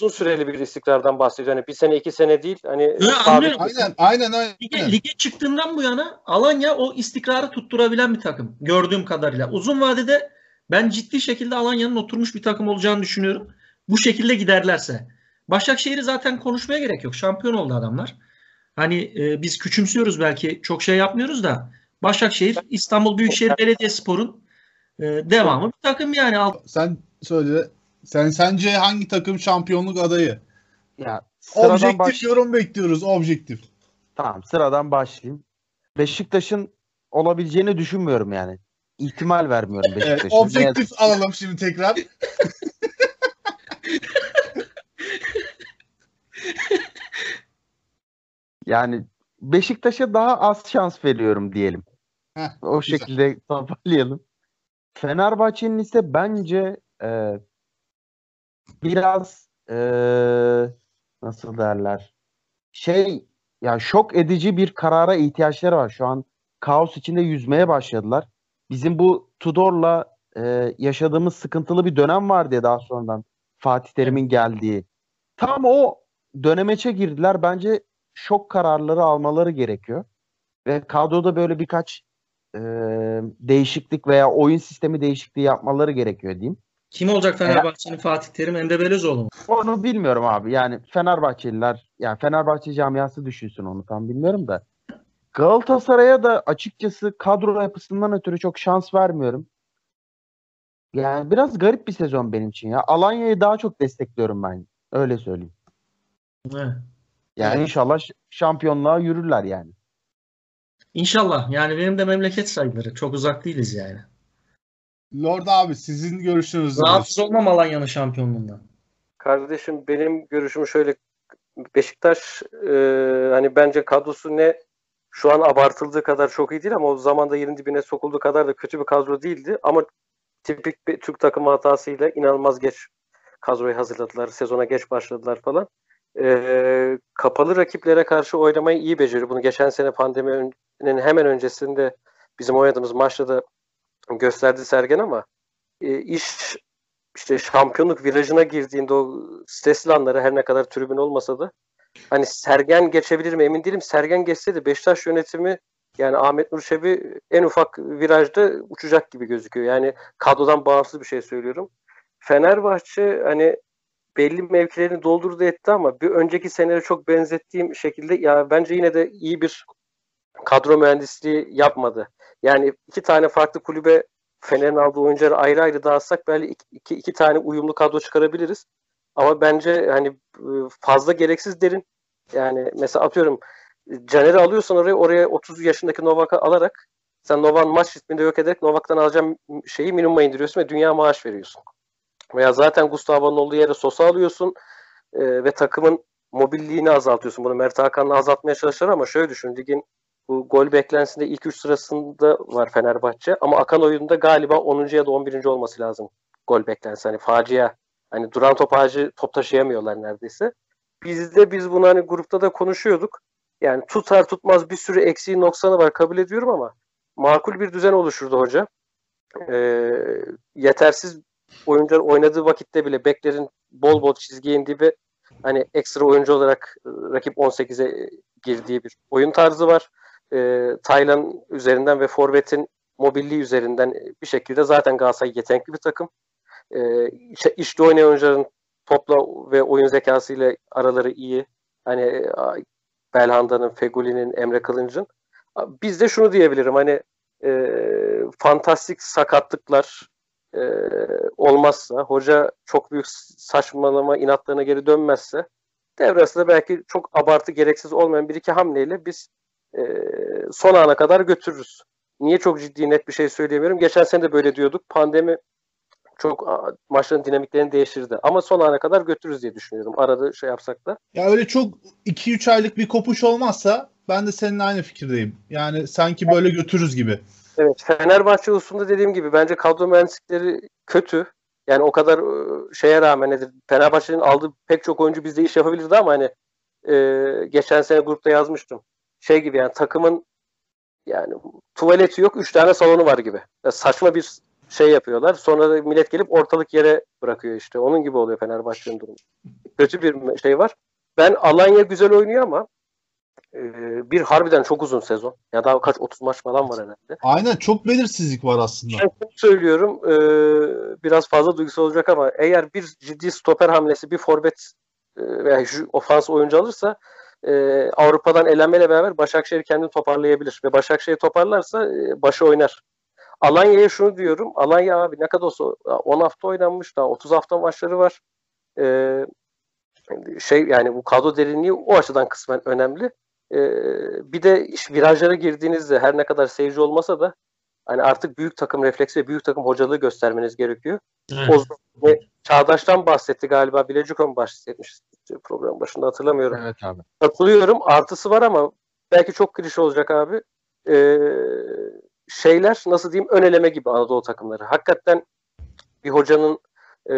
S4: uzun süreli bir istikrardan bahsediyor. Hani bir sene iki sene değil. Hani sabit-
S3: anlıyorum.
S1: Aynen aynen aynen.
S3: Lige, lige çıktığından bu yana Alanya o istikrarı tutturabilen bir takım. Gördüğüm kadarıyla. Uzun vadede Ben ciddi şekilde Alanya'nın oturmuş bir takım olacağını düşünüyorum. Bu şekilde giderlerse. Başakşehir'i zaten konuşmaya gerek yok. Şampiyon oldu adamlar. Hani e, biz küçümsüyoruz belki çok şey yapmıyoruz da Başakşehir İstanbul Büyükşehir Belediyespor'un e, devamı bir takım yani. Alt-
S1: Sen söyle. Sen sence hangi takım şampiyonluk adayı?
S2: Ya sıradan
S1: Objektif
S2: baş...
S1: yorum bekliyoruz. Objektif.
S2: Tamam sıradan başlayayım. Beşiktaş'ın olabileceğini düşünmüyorum yani. İhtimal vermiyorum
S1: Evet,
S2: Beşiktaş'ın.
S1: objektif alalım şimdi tekrar. (laughs)
S2: Yani Beşiktaş'a daha az şans veriyorum diyelim.
S1: Heh,
S2: O
S1: güzel.
S2: şekilde (laughs) toparlayalım. Fenerbahçe'nin ise bence e, biraz e, nasıl derler şey ya şok edici bir karara ihtiyaçları var. Şu an kaos içinde yüzmeye başladılar. Bizim bu Tudor'la e, yaşadığımız sıkıntılı bir dönem vardı ya daha sonradan Fatih Terim'in geldiği. Tam o dönemeçe girdiler. Bence şok kararları almaları gerekiyor. Ve kadroda böyle birkaç e, değişiklik veya oyun sistemi değişikliği yapmaları gerekiyor diyeyim.
S3: Kim olacak Fenerbahçe'nin Fatih Terim Emre Belözoğlu mu?
S2: Onu bilmiyorum abi. Yani Fenerbahçeliler, yani Fenerbahçe camiası düşünsün onu tam bilmiyorum da. Galatasaray'a da açıkçası kadro yapısından ötürü çok şans vermiyorum. Yani biraz garip bir sezon benim için ya. Alanya'yı daha çok destekliyorum ben. Öyle söyleyeyim.
S3: Evet.
S2: Yani
S1: Evet.
S2: inşallah şampiyonluğa yürürler yani.
S3: İnşallah. Yani benim de memleket sayılır. Çok uzak değiliz yani.
S1: Lord abi sizin görüşünüz?
S3: Rahatsız olmam Alanya'nın şampiyonluğundan.
S4: Kardeşim benim görüşüm şöyle Beşiktaş e, hani bence kadrosu ne şu an abartıldığı kadar çok iyi değil ama o zamanda yerin dibine sokulduğu kadar da kötü bir kadro değildi. Ama tipik bir Türk takımı hatasıyla inanılmaz geç kadroyu hazırladılar. Sezona geç başladılar falan. E, kapalı rakiplere karşı oynamayı iyi beceriyor. Bunu geçen sene pandeminin hemen öncesinde bizim oynadığımız maçta da gösterdi Sergen ama e, iş işte şampiyonluk virajına girdiğinde o stresli anları her ne kadar tribün olmasa da hani Sergen geçebilir mi emin değilim. Sergen geçse de Beşiktaş yönetimi yani Ahmet Nur en ufak virajda uçacak gibi gözüküyor. Yani kadrodan bağımsız bir şey söylüyorum. Fenerbahçe hani belli mevkilerini doldurdu etti ama bir önceki senelere çok benzettiğim şekilde ya bence yine de iyi bir kadro mühendisliği yapmadı. Yani iki tane farklı kulübe Fener'in aldığı oyuncuları ayrı ayrı dağıtsak belki iki, iki, iki tane uyumlu kadro çıkarabiliriz. Ama bence hani fazla gereksiz derin. Yani mesela atıyorum Caner'i alıyorsan oraya oraya 30 yaşındaki Novak'ı alarak sen Novak'ın maç ritminde yok ederek Novak'tan alacağın şeyi minimuma indiriyorsun ve dünya maaş veriyorsun. Veya zaten Gustavo'nun olduğu yere Sosa alıyorsun e, ve takımın mobilliğini azaltıyorsun. Bunu Mert Hakan'la azaltmaya çalışır ama şöyle düşün. Ligin bu gol beklentisinde ilk 3 sırasında var Fenerbahçe ama akan oyunda galiba 10. ya da 11. olması lazım gol beklentisi. Hani facia. Hani duran top ağacı top taşıyamıyorlar neredeyse. Bizde biz bunu hani grupta da konuşuyorduk. Yani tutar tutmaz bir sürü eksiği noksanı var kabul ediyorum ama makul bir düzen oluşurdu hoca. Ee, yetersiz oyuncular oynadığı vakitte bile beklerin bol bol çizgiye indiği ve hani ekstra oyuncu olarak e, rakip 18'e girdiği bir oyun tarzı var. E, Taylan üzerinden ve Forvet'in mobilliği üzerinden bir şekilde zaten Galatasaray yetenekli bir takım. E, işte, işte oynayan oyuncuların topla ve oyun zekasıyla araları iyi. Hani e, Belhanda'nın, Feguli'nin, Emre Kılınç'ın. Biz de şunu diyebilirim hani e, fantastik sakatlıklar e, olmazsa, hoca çok büyük saçmalama inatlarına geri dönmezse devre arasında belki çok abartı gereksiz olmayan bir iki hamleyle biz e, son ana kadar götürürüz. Niye çok ciddi net bir şey söyleyemiyorum. Geçen sene de böyle diyorduk. Pandemi çok maçların dinamiklerini değiştirdi. Ama son ana kadar götürürüz diye düşünüyorum. Arada şey yapsak da.
S1: Ya öyle çok 2-3 aylık bir kopuş olmazsa ben de seninle aynı fikirdeyim. Yani sanki böyle götürürüz gibi.
S4: Evet. Fenerbahçe hususunda dediğim gibi bence kadro mühendislikleri kötü. Yani o kadar şeye rağmen nedir? Fenerbahçe'nin aldığı pek çok oyuncu bizde iş yapabilirdi ama hani e, geçen sene grupta yazmıştım. Şey gibi yani takımın yani tuvaleti yok, üç tane salonu var gibi. Yani saçma bir şey yapıyorlar. Sonra da millet gelip ortalık yere bırakıyor işte. Onun gibi oluyor Fenerbahçe'nin durumu. Kötü bir şey var. Ben Alanya güzel oynuyor ama bir harbiden çok uzun sezon. Ya daha kaç 30 maç falan var herhalde.
S1: Aynen çok belirsizlik var aslında.
S4: Ben şunu söylüyorum e, biraz fazla duygusal olacak ama eğer bir ciddi stoper hamlesi bir forvet e, veya ofans oyuncu alırsa e, Avrupa'dan elenmeyle beraber Başakşehir kendini toparlayabilir. Ve Başakşehir toparlarsa e, başı oynar. Alanya'ya şunu diyorum. Alanya abi ne kadar olsa 10 hafta oynanmış daha 30 hafta maçları var. E, şey yani bu kadro derinliği o açıdan kısmen önemli. E, bir de virajlara girdiğinizde her ne kadar seyirci olmasa da hani artık büyük takım refleksi ve büyük takım hocalığı göstermeniz gerekiyor.
S3: Evet.
S4: O zaman Çağdaş'tan bahsetti galiba. Bilecikon bahsetmiş program başında hatırlamıyorum.
S2: Evet abi.
S4: Katılıyorum. Artısı var ama belki çok klişe olacak abi. Ee, şeyler nasıl diyeyim ön eleme gibi Anadolu takımları. Hakikaten bir hocanın e,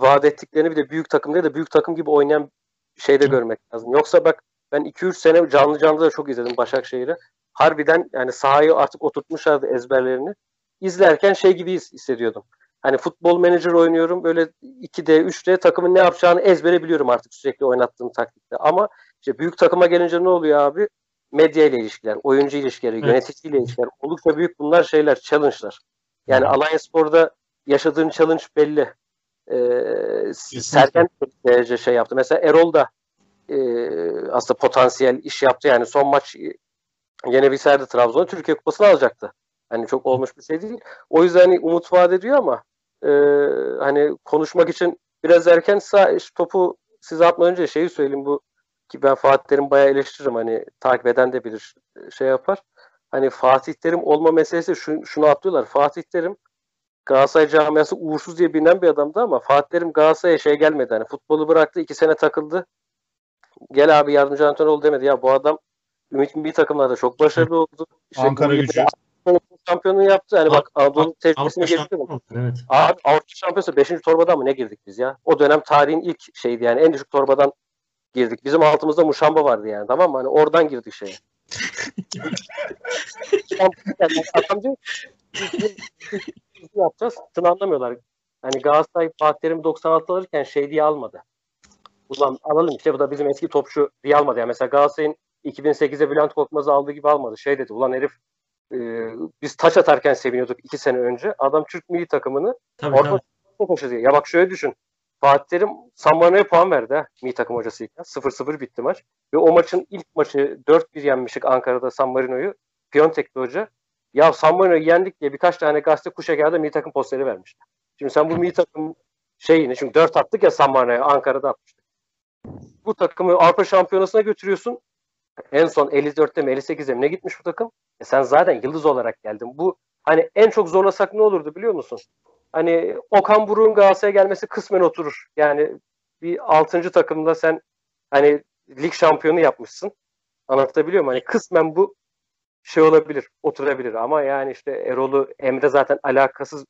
S4: vaat ettiklerini bir de büyük takım değil de büyük takım gibi oynayan şeyde görmek lazım. Yoksa bak ben 2-3 sene canlı canlı da çok izledim Başakşehir'i. Harbiden yani sahayı artık oturtmuşlardı ezberlerini. İzlerken şey gibi his- hissediyordum. Hani futbol menajer oynuyorum böyle 2D, 3D takımın ne yapacağını ezbere biliyorum artık sürekli oynattığım taktikte. Ama işte büyük takıma gelince ne oluyor abi? Medya ile ilişkiler, oyuncu ilişkileri,
S3: Evet.
S4: yöneticiyle ilişkiler oldukça büyük bunlar şeyler, challenge'lar. Yani Alanya Spor'da yaşadığın challenge belli. Ee, Sergen de derece şey yaptı. Mesela Erol da e, aslında potansiyel iş yaptı. Yani son maç e, yenebilseydi Trabzon'u Türkiye Kupası'nı alacaktı. Hani çok olmuş bir şey değil. O yüzden hani umut vaat ediyor ama e, hani konuşmak için biraz erken topu size atmadan önce şeyi söyleyeyim bu ki ben Fatih Terim bayağı eleştiririm hani takip eden de bilir şey yapar. Hani Fatih Terim olma meselesi şu, şunu atlıyorlar. Fatih Terim Galatasaray camiası uğursuz diye bilinen bir adamdı ama Fatih Terim Galatasaray'a şey gelmedi. Hani futbolu bıraktı iki sene takıldı. Gel abi yardımcı antrenör ol demedi. Ya bu adam Ümit Milli takımlarda çok başarılı oldu. İşte
S1: Ankara gücü.
S4: şampiyonu yaptı. Hani bak Anadolu tecrübesini
S3: oldu, Evet.
S4: Abi Avrupa Şampiyonası 5. torbadan mı ne girdik biz ya? O dönem tarihin ilk şeydi yani en düşük torbadan girdik. Bizim altımızda Muşamba vardı yani tamam mı? Hani oradan girdik şeye. Yani (laughs) Adam diyor yapacağız? Şunu anlamıyorlar. Hani Galatasaray Fatih Terim 96 alırken şey diye almadı. Ulan alalım işte bu da bizim eski topçu diye almadı. Yani mesela Galatasaray'ın 2008'de Bülent Korkmaz'ı aldığı gibi almadı. Şey dedi ulan herif e, biz taç atarken seviniyorduk iki sene önce. Adam Türk milli takımını
S3: Tabii,
S4: Orta
S3: tabii.
S4: Diye. Ya bak şöyle düşün. Fatih Terim San Marino'ya puan verdi ha. Mi takım hocasıyken. 0-0 bitti maç. Ve o maçın ilk maçı 4-1 yenmiştik Ankara'da San Marino'yu. Piontek'ti hoca. Ya San Marino'yu yendik diye birkaç tane gazete kuşa geldi mi takım posteri vermişti. Şimdi sen bu mi takım şeyini çünkü 4 attık ya San Marino'ya Ankara'da atmıştık. Bu takımı Avrupa Şampiyonası'na götürüyorsun. En son 54'te mi 58'e mi ne gitmiş bu takım? E sen zaten yıldız olarak geldin. Bu hani en çok zorlasak ne olurdu biliyor musun? hani Okan Buruk'un Galatasaray'a gelmesi kısmen oturur. Yani bir 6. takımda sen hani lig şampiyonu yapmışsın. Anlatabiliyor muyum? Hani kısmen bu şey olabilir, oturabilir ama yani işte Erol'u Emre zaten alakasız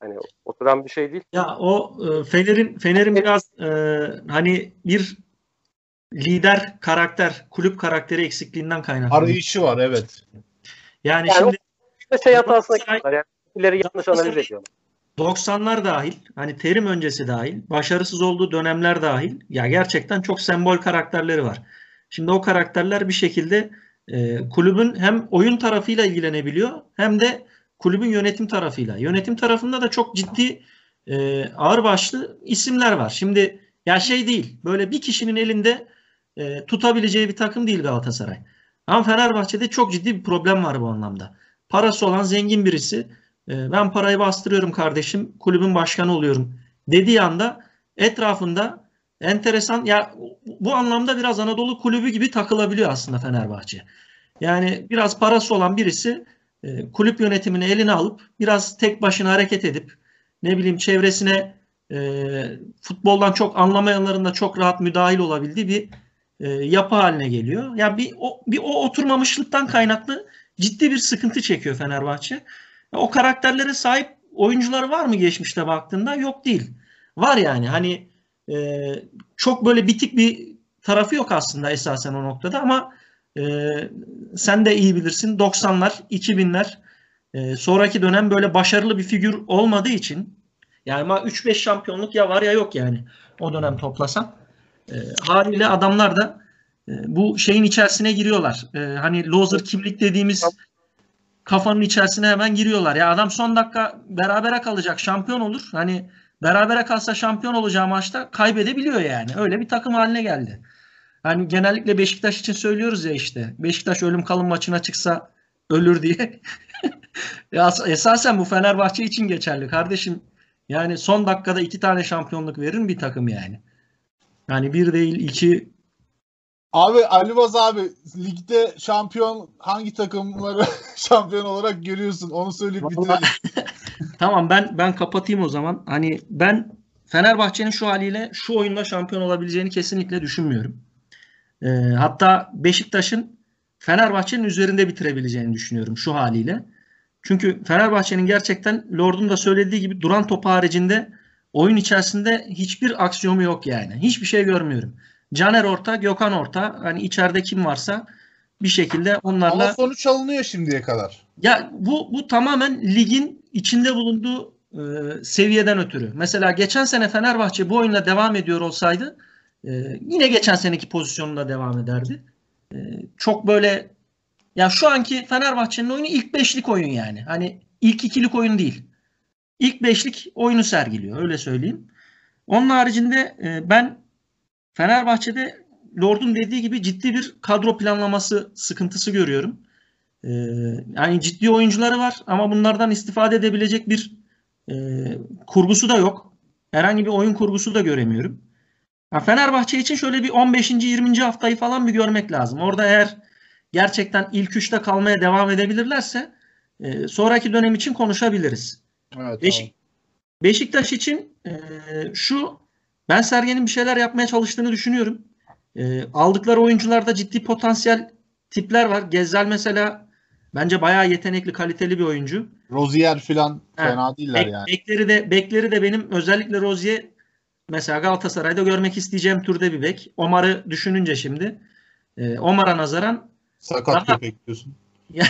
S4: hani oturan bir şey değil.
S3: Ya o e, Fener'in Fener'in biraz e, hani bir lider karakter, kulüp karakteri eksikliğinden kaynaklanıyor.
S1: Arayışı var evet.
S3: Yani,
S4: Yani
S3: şimdi
S4: İşte şey hatasına
S3: Galatasaray-
S4: gidiyorlar. Yani ileri yanlış analiz ediyorlar.
S3: 90'lar dahil, hani terim öncesi dahil, başarısız olduğu dönemler dahil ya gerçekten çok sembol karakterleri var. Şimdi o karakterler bir şekilde e, kulübün hem oyun tarafıyla ilgilenebiliyor hem de kulübün yönetim tarafıyla. Yönetim tarafında da çok ciddi e, ağırbaşlı isimler var. Şimdi ya şey değil, böyle bir kişinin elinde e, tutabileceği bir takım değil Galatasaray. Ama Fenerbahçe'de çok ciddi bir problem var bu anlamda. Parası olan zengin birisi e, ben parayı bastırıyorum kardeşim, kulübün başkanı oluyorum dediği anda etrafında enteresan ya bu anlamda biraz Anadolu kulübü gibi takılabiliyor aslında Fenerbahçe. Yani biraz parası olan birisi e, kulüp yönetimini eline alıp biraz tek başına hareket edip ne bileyim çevresine e, futboldan çok anlamayanların da çok rahat müdahil olabildiği bir e, yapı haline geliyor. Ya bir o, bir o oturmamışlıktan kaynaklı ciddi bir sıkıntı çekiyor Fenerbahçe. O karakterlere sahip oyuncuları var mı geçmişte baktığında? Yok değil. Var yani hani e, çok böyle bitik bir tarafı yok aslında esasen o noktada ama e, sen de iyi bilirsin 90'lar 2000'ler e, sonraki dönem böyle başarılı bir figür olmadığı için yani ama 3-5 şampiyonluk ya var ya yok yani o dönem toplasan. E, haliyle adamlar da e, bu şeyin içerisine giriyorlar. E, hani loser kimlik dediğimiz kafanın içerisine hemen giriyorlar. Ya adam son dakika berabere kalacak, şampiyon olur. Hani berabere kalsa şampiyon olacağı maçta kaybedebiliyor yani. Öyle bir takım haline geldi. Hani genellikle Beşiktaş için söylüyoruz ya işte. Beşiktaş ölüm kalım maçına çıksa ölür diye. (laughs) ya esasen bu Fenerbahçe için geçerli kardeşim. Yani son dakikada iki tane şampiyonluk verir bir takım yani. Yani bir değil iki
S1: Abi Ali Baz abi ligde şampiyon hangi takımları (laughs) şampiyon olarak görüyorsun? Onu söyleyip bitirelim. (laughs)
S3: tamam ben ben kapatayım o zaman. Hani ben Fenerbahçe'nin şu haliyle şu oyunda şampiyon olabileceğini kesinlikle düşünmüyorum. Ee, hatta Beşiktaş'ın Fenerbahçe'nin üzerinde bitirebileceğini düşünüyorum şu haliyle. Çünkü Fenerbahçe'nin gerçekten Lord'un da söylediği gibi duran top haricinde oyun içerisinde hiçbir aksiyonu yok yani. Hiçbir şey görmüyorum. Caner orta, Gökhan orta. Hani içeride kim varsa bir şekilde onlarla...
S1: Ama sonuç alınıyor şimdiye kadar.
S3: Ya bu bu tamamen ligin içinde bulunduğu e, seviyeden ötürü. Mesela geçen sene Fenerbahçe bu oyunla devam ediyor olsaydı e, yine geçen seneki pozisyonunda devam ederdi. E, çok böyle ya şu anki Fenerbahçe'nin oyunu ilk beşlik oyun yani. Hani ilk ikilik oyun değil. İlk beşlik oyunu sergiliyor öyle söyleyeyim. Onun haricinde e, ben Fenerbahçe'de Lord'un dediği gibi ciddi bir kadro planlaması sıkıntısı görüyorum. Ee, yani ciddi oyuncuları var ama bunlardan istifade edebilecek bir e, kurgusu da yok. Herhangi bir oyun kurgusu da göremiyorum. Ha, Fenerbahçe için şöyle bir 15. 20. haftayı falan bir görmek lazım. Orada eğer gerçekten ilk üçte kalmaya devam edebilirlerse e, sonraki dönem için konuşabiliriz.
S1: Evet,
S3: Beşik, tamam. Beşiktaş için e, şu ben Sergen'in bir şeyler yapmaya çalıştığını düşünüyorum. E, aldıkları oyuncularda ciddi potansiyel tipler var. Gezzel mesela bence bayağı yetenekli, kaliteli bir oyuncu.
S1: Rozier falan fena değiller Bek, yani.
S3: Bekleri de bekleri de benim özellikle Rozier mesela Galatasaray'da görmek isteyeceğim türde bir bek. Omar'ı düşününce şimdi e, Omar'a nazaran
S1: sakat daha, köpek diyorsun. (laughs)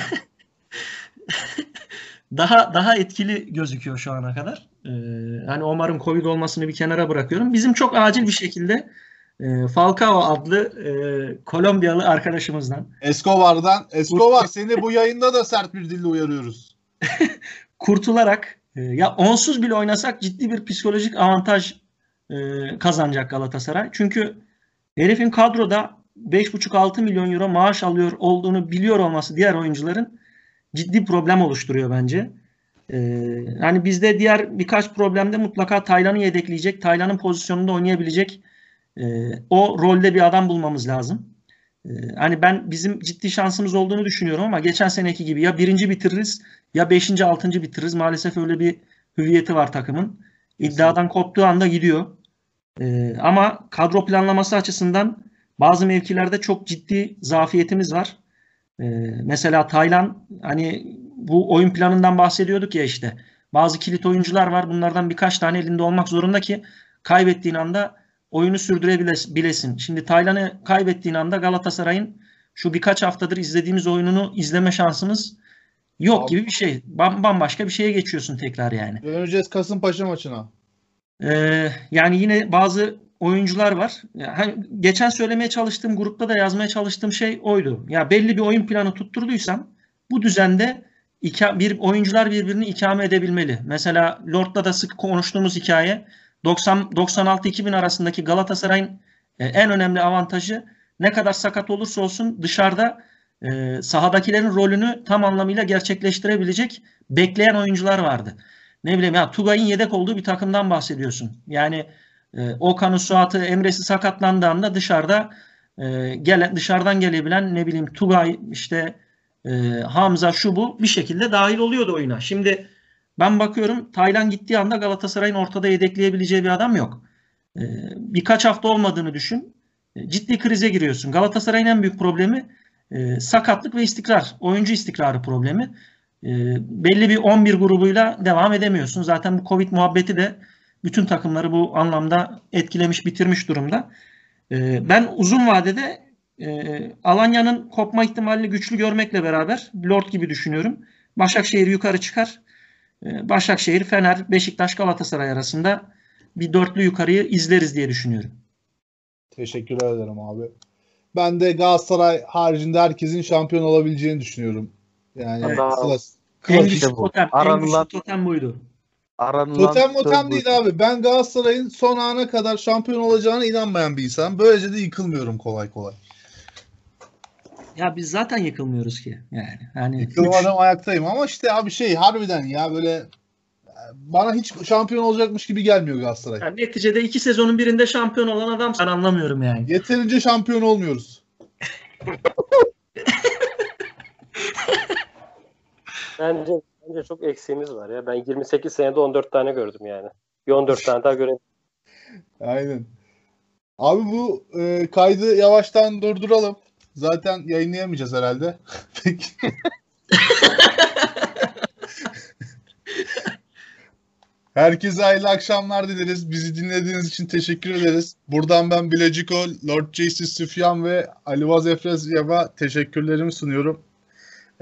S3: daha daha etkili gözüküyor şu ana kadar. Ee, hani Omar'ın Covid olmasını bir kenara bırakıyorum. Bizim çok acil bir şekilde e, Falcao adlı e, Kolombiyalı arkadaşımızdan.
S1: Escobar'dan. Escobar seni bu yayında da sert bir dille uyarıyoruz. (laughs)
S3: kurtularak e, ya onsuz bile oynasak ciddi bir psikolojik avantaj e, kazanacak Galatasaray. Çünkü herifin kadroda 5,5-6 milyon euro maaş alıyor olduğunu biliyor olması diğer oyuncuların ciddi problem oluşturuyor bence. Ee, hani bizde diğer birkaç problemde mutlaka Taylan'ı yedekleyecek, Taylan'ın pozisyonunda oynayabilecek e, o rolde bir adam bulmamız lazım. E, hani ben bizim ciddi şansımız olduğunu düşünüyorum ama geçen seneki gibi ya birinci bitiririz ya beşinci, altıncı bitiririz. Maalesef öyle bir hüviyeti var takımın. İddiadan koptuğu anda gidiyor. E, ama kadro planlaması açısından bazı mevkilerde çok ciddi zafiyetimiz var. E, mesela Taylan hani bu oyun planından bahsediyorduk ya işte. Bazı kilit oyuncular var. Bunlardan birkaç tane elinde olmak zorunda ki kaybettiğin anda oyunu sürdürebilesin. Şimdi Taylan'ı kaybettiğin anda Galatasaray'ın şu birkaç haftadır izlediğimiz oyununu izleme şansımız yok Abi. gibi bir şey. Bambaşka bir şeye geçiyorsun tekrar yani.
S1: Döneceğiz Kasımpaşa maçına.
S3: Ee, yani yine bazı oyuncular var. Yani geçen söylemeye çalıştığım grupta da yazmaya çalıştığım şey oydu. Ya belli bir oyun planı tutturduysam bu düzende bir oyuncular birbirini ikame edebilmeli. Mesela Lord'da da sık konuştuğumuz hikaye 90 96-2000 arasındaki Galatasaray'ın e, en önemli avantajı ne kadar sakat olursa olsun dışarıda e, sahadakilerin rolünü tam anlamıyla gerçekleştirebilecek bekleyen oyuncular vardı. Ne bileyim ya Tugay'ın yedek olduğu bir takımdan bahsediyorsun. Yani e, Okan'ın Suat'ı Emre'si sakatlandığında dışarıda e, gelen dışarıdan gelebilen ne bileyim Tugay işte e, Hamza şu bu bir şekilde dahil oluyordu oyuna. Şimdi ben bakıyorum Taylan gittiği anda Galatasaray'ın ortada yedekleyebileceği bir adam yok. E, birkaç hafta olmadığını düşün. E, ciddi krize giriyorsun. Galatasaray'ın en büyük problemi e, sakatlık ve istikrar. Oyuncu istikrarı problemi. E, belli bir 11 grubuyla devam edemiyorsun. Zaten bu Covid muhabbeti de bütün takımları bu anlamda etkilemiş, bitirmiş durumda. E, ben uzun vadede e, Alanya'nın kopma ihtimalini güçlü görmekle beraber Lord gibi düşünüyorum. Başakşehir yukarı çıkar. E, Başakşehir, Fener, Beşiktaş, Galatasaray arasında bir dörtlü yukarıyı izleriz diye düşünüyorum.
S1: Teşekkür ederim abi. ben de Galatasaray haricinde herkesin şampiyon olabileceğini düşünüyorum. Yani
S4: Hatta-
S1: klas,
S3: En
S1: klasik
S3: güçlü totem, en
S2: Aranılan-
S3: güçlü totem buydu.
S2: Aranılan
S1: Totem motem değil abi. Ben Galatasaray'ın son ana kadar şampiyon olacağına inanmayan bir insan. Böylece de yıkılmıyorum kolay kolay.
S3: Ya biz zaten yıkılmıyoruz ki. Yani hani üç-
S1: Yıkılmadan ayaktayım ama işte abi şey harbiden ya böyle bana hiç şampiyon olacakmış gibi gelmiyor Galatasaray.
S3: yani neticede iki sezonun birinde şampiyon olan adam ben anlamıyorum yani.
S1: Yeterince şampiyon olmuyoruz. (laughs)
S4: Bence bence çok eksiğimiz var ya. Ben 28 senede 14 tane gördüm yani. Bir 14 tane daha görelim. (laughs)
S1: Aynen. Abi bu e, kaydı yavaştan durduralım. Zaten yayınlayamayacağız herhalde. (laughs) Peki. (laughs) Herkese hayırlı akşamlar dileriz. Bizi dinlediğiniz için teşekkür ederiz. Buradan ben Bileciko, Lord Jesus Süfyan ve Ali Vaz Efrezyev'a teşekkürlerimi sunuyorum.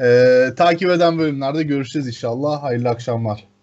S1: Ee, takip eden bölümlerde görüşeceğiz inşallah. Hayırlı akşamlar.